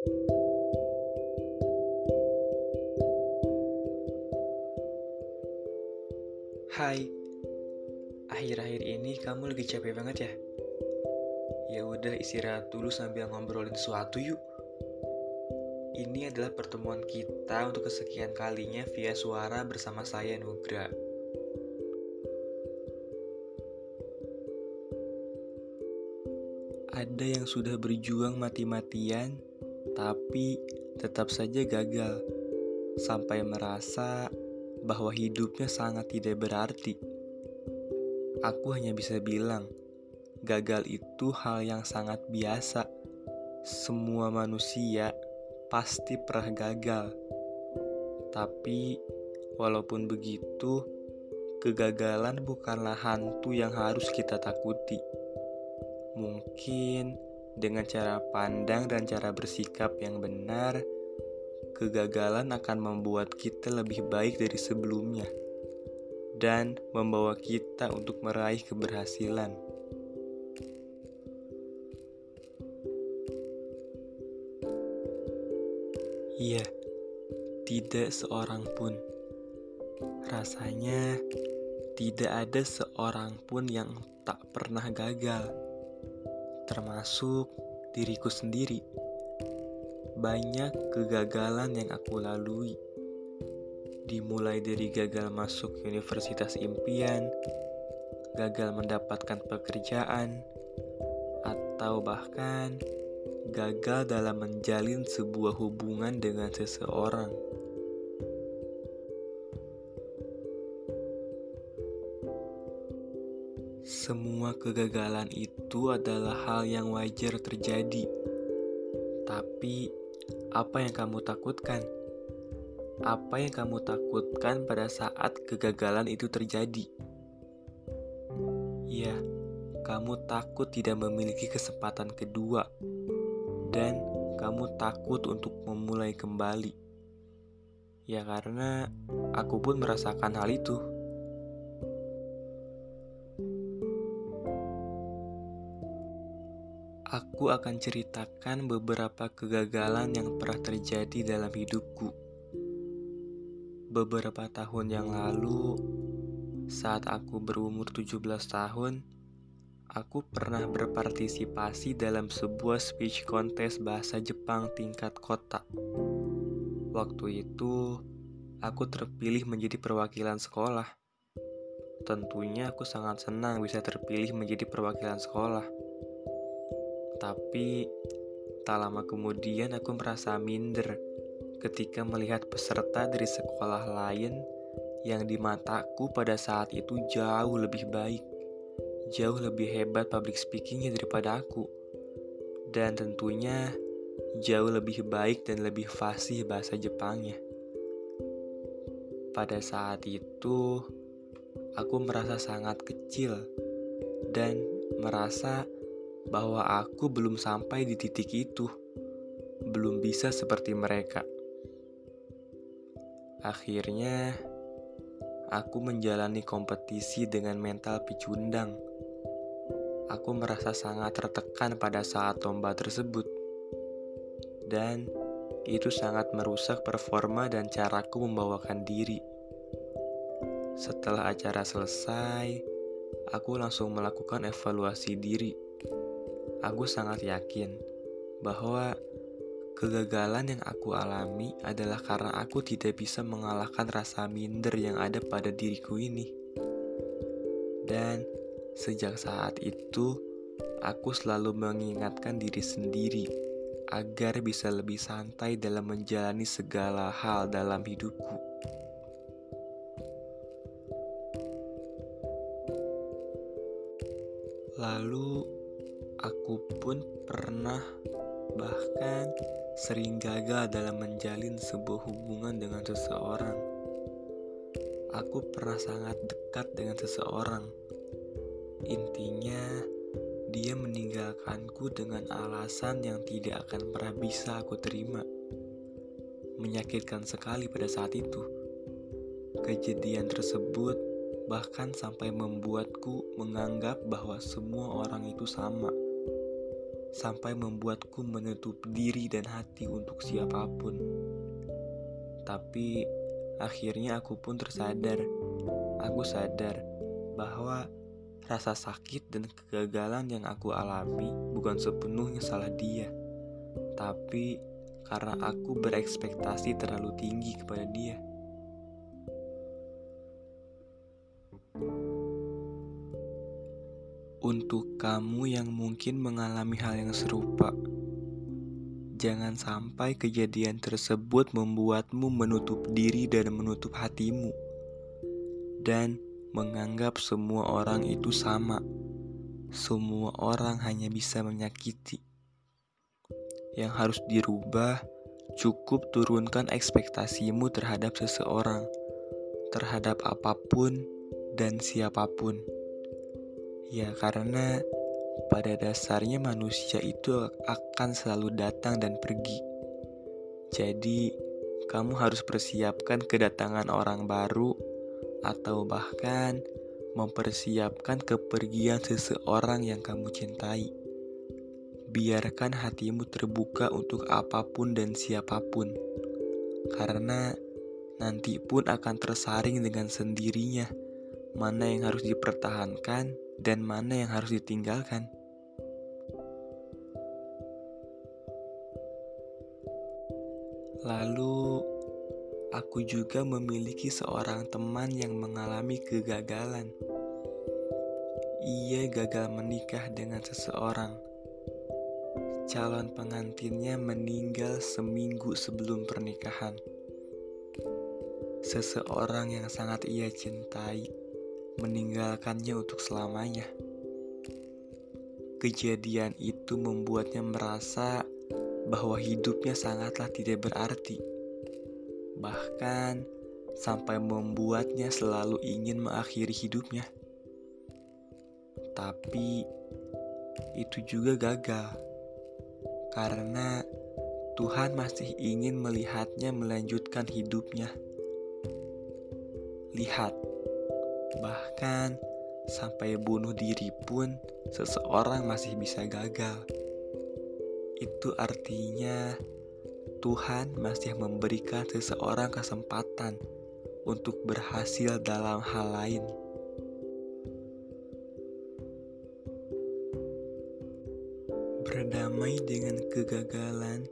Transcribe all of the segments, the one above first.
Hai, akhir-akhir ini kamu lagi capek banget ya? Ya udah istirahat dulu sambil ngobrolin sesuatu yuk. Ini adalah pertemuan kita untuk kesekian kalinya via suara bersama saya Nugra. Ada yang sudah berjuang mati-matian, tapi tetap saja gagal, sampai merasa bahwa hidupnya sangat tidak berarti. Aku hanya bisa bilang, gagal itu hal yang sangat biasa. Semua manusia pasti pernah gagal. Tapi, walaupun begitu, kegagalan bukanlah hantu yang harus kita takuti. Mungkin dengan cara pandang dan cara bersikap yang benar, kegagalan akan membuat kita lebih baik dari sebelumnya dan membawa kita untuk meraih keberhasilan. Iya, tidak seorang pun. Rasanya tidak ada seorang pun yang tak pernah gagal, termasuk diriku sendiri banyak kegagalan yang aku lalui. Dimulai dari gagal masuk universitas impian, gagal mendapatkan pekerjaan, atau bahkan gagal dalam menjalin sebuah hubungan dengan seseorang. Semua kegagalan itu adalah hal yang wajar terjadi, tapi apa yang kamu takutkan? Apa yang kamu takutkan pada saat kegagalan itu terjadi? Ya, kamu takut tidak memiliki kesempatan kedua, dan kamu takut untuk memulai kembali. Ya, karena aku pun merasakan hal itu. Aku akan ceritakan beberapa kegagalan yang pernah terjadi dalam hidupku. Beberapa tahun yang lalu, saat aku berumur 17 tahun, aku pernah berpartisipasi dalam sebuah speech contest bahasa Jepang tingkat kota. Waktu itu, aku terpilih menjadi perwakilan sekolah. Tentunya aku sangat senang bisa terpilih menjadi perwakilan sekolah tapi tak lama kemudian aku merasa minder ketika melihat peserta dari sekolah lain yang di mataku pada saat itu jauh lebih baik, jauh lebih hebat public speakingnya daripada aku. Dan tentunya jauh lebih baik dan lebih fasih bahasa Jepangnya. Pada saat itu, aku merasa sangat kecil dan merasa bahwa aku belum sampai di titik itu, belum bisa seperti mereka. Akhirnya, aku menjalani kompetisi dengan mental picundang. Aku merasa sangat tertekan pada saat lomba tersebut, dan itu sangat merusak performa dan caraku membawakan diri. Setelah acara selesai, aku langsung melakukan evaluasi diri Aku sangat yakin bahwa kegagalan yang aku alami adalah karena aku tidak bisa mengalahkan rasa minder yang ada pada diriku ini. Dan sejak saat itu, aku selalu mengingatkan diri sendiri agar bisa lebih santai dalam menjalani segala hal dalam hidupku. Lalu Aku pun pernah bahkan sering gagal dalam menjalin sebuah hubungan dengan seseorang. Aku pernah sangat dekat dengan seseorang. Intinya, dia meninggalkanku dengan alasan yang tidak akan pernah bisa aku terima. Menyakitkan sekali pada saat itu. Kejadian tersebut bahkan sampai membuatku menganggap bahwa semua orang itu sama sampai membuatku menutup diri dan hati untuk siapa pun. Tapi akhirnya aku pun tersadar. Aku sadar bahwa rasa sakit dan kegagalan yang aku alami bukan sepenuhnya salah dia, tapi karena aku berekspektasi terlalu tinggi kepada dia. Untuk kamu yang mungkin mengalami hal yang serupa, jangan sampai kejadian tersebut membuatmu menutup diri dan menutup hatimu, dan menganggap semua orang itu sama. Semua orang hanya bisa menyakiti. Yang harus dirubah, cukup turunkan ekspektasimu terhadap seseorang, terhadap apa pun dan siapa pun. Ya, karena pada dasarnya manusia itu akan selalu datang dan pergi. Jadi, kamu harus persiapkan kedatangan orang baru atau bahkan mempersiapkan kepergian seseorang yang kamu cintai. Biarkan hatimu terbuka untuk apa pun dan siapa pun, karena nanti pun akan tersaring dengan sendirinya mana yang harus dipertahankan dan mana yang harus ditinggalkan. Lalu, aku juga memiliki seorang teman yang mengalami kegagalan. Ia gagal menikah dengan seseorang. Calon pengantinnya meninggal seminggu sebelum pernikahan. Seseorang yang sangat ia cintai meninggalkannya untuk selamanya. Kejadian itu membuatnya merasa bahwa hidupnya sangatlah tidak berarti, bahkan sampai membuatnya selalu ingin mengakhiri hidupnya. Tapi itu juga gagal karena Tuhan masih ingin melihatnya melanjutkan hidupnya. Lihat, Bahkan sampai bunuh diri pun seseorang masih bisa gagal. Itu artinya Tuhan masih memberikan seseorang kesempatan untuk berhasil dalam hal lain. Berdamai dengan kegagalan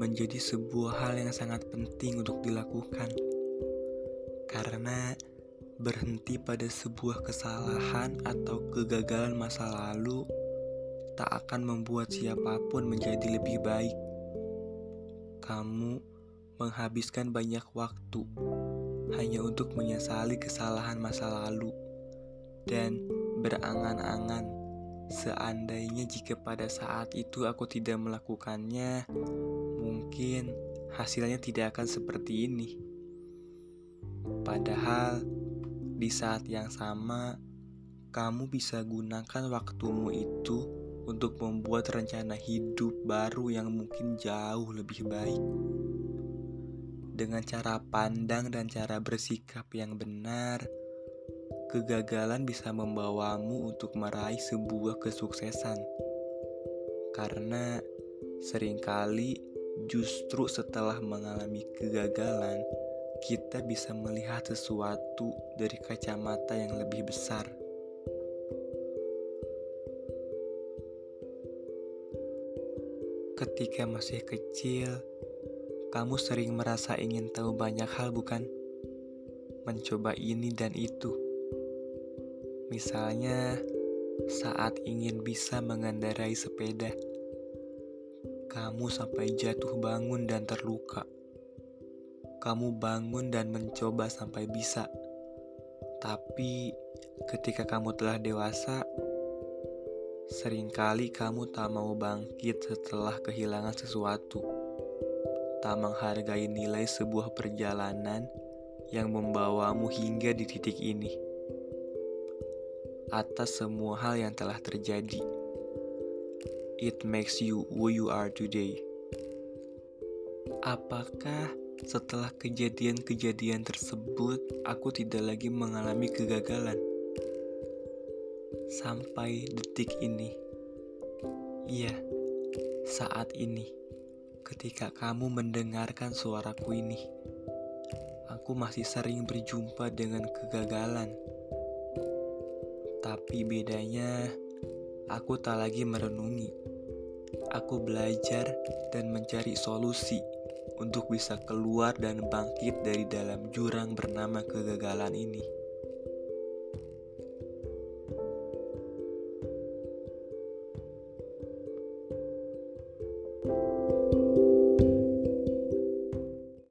menjadi sebuah hal yang sangat penting untuk dilakukan, karena berhenti pada sebuah kesalahan atau kegagalan masa lalu tak akan membuat siapa pun menjadi lebih baik. Kamu menghabiskan banyak waktu hanya untuk menyesali kesalahan masa lalu dan berangan-angan seandainya jika pada saat itu aku tidak melakukannya, mungkin hasilnya tidak akan seperti ini. Padahal di saat yang sama, kamu bisa gunakan waktumu itu untuk membuat rencana hidup baru yang mungkin jauh lebih baik. Dengan cara pandang dan cara bersikap yang benar, kegagalan bisa membawamu untuk meraih sebuah kesuksesan. Karena sering kali justru setelah mengalami kegagalan, kita bisa melihat sesuatu dari kacamata yang lebih besar. Ketika masih kecil, kamu sering merasa ingin tahu banyak hal, bukan? Mencoba ini dan itu. Misalnya, saat ingin bisa mengendarai sepeda, kamu sampai jatuh bangun dan terluka kamu bangun dan mencoba sampai bisa. Tapi ketika kamu telah dewasa, sering kali kamu tak mau bangkit setelah kehilangan sesuatu. Tak menghargai nilai sebuah perjalanan yang membawamu hingga di titik ini. Atas semua hal yang telah terjadi, it makes you who you are today. Apakah setelah kejadian-kejadian tersebut, aku tidak lagi mengalami kegagalan. Sampai detik ini, iya, saat ini, ketika kamu mendengarkan suaraku ini, aku masih sering berjumpa dengan kegagalan. Tapi bedanya, aku tak lagi merenungi. Aku belajar dan mencari solusi untuk bisa keluar dan bangkit dari dalam jurang bernama kegagalan ini.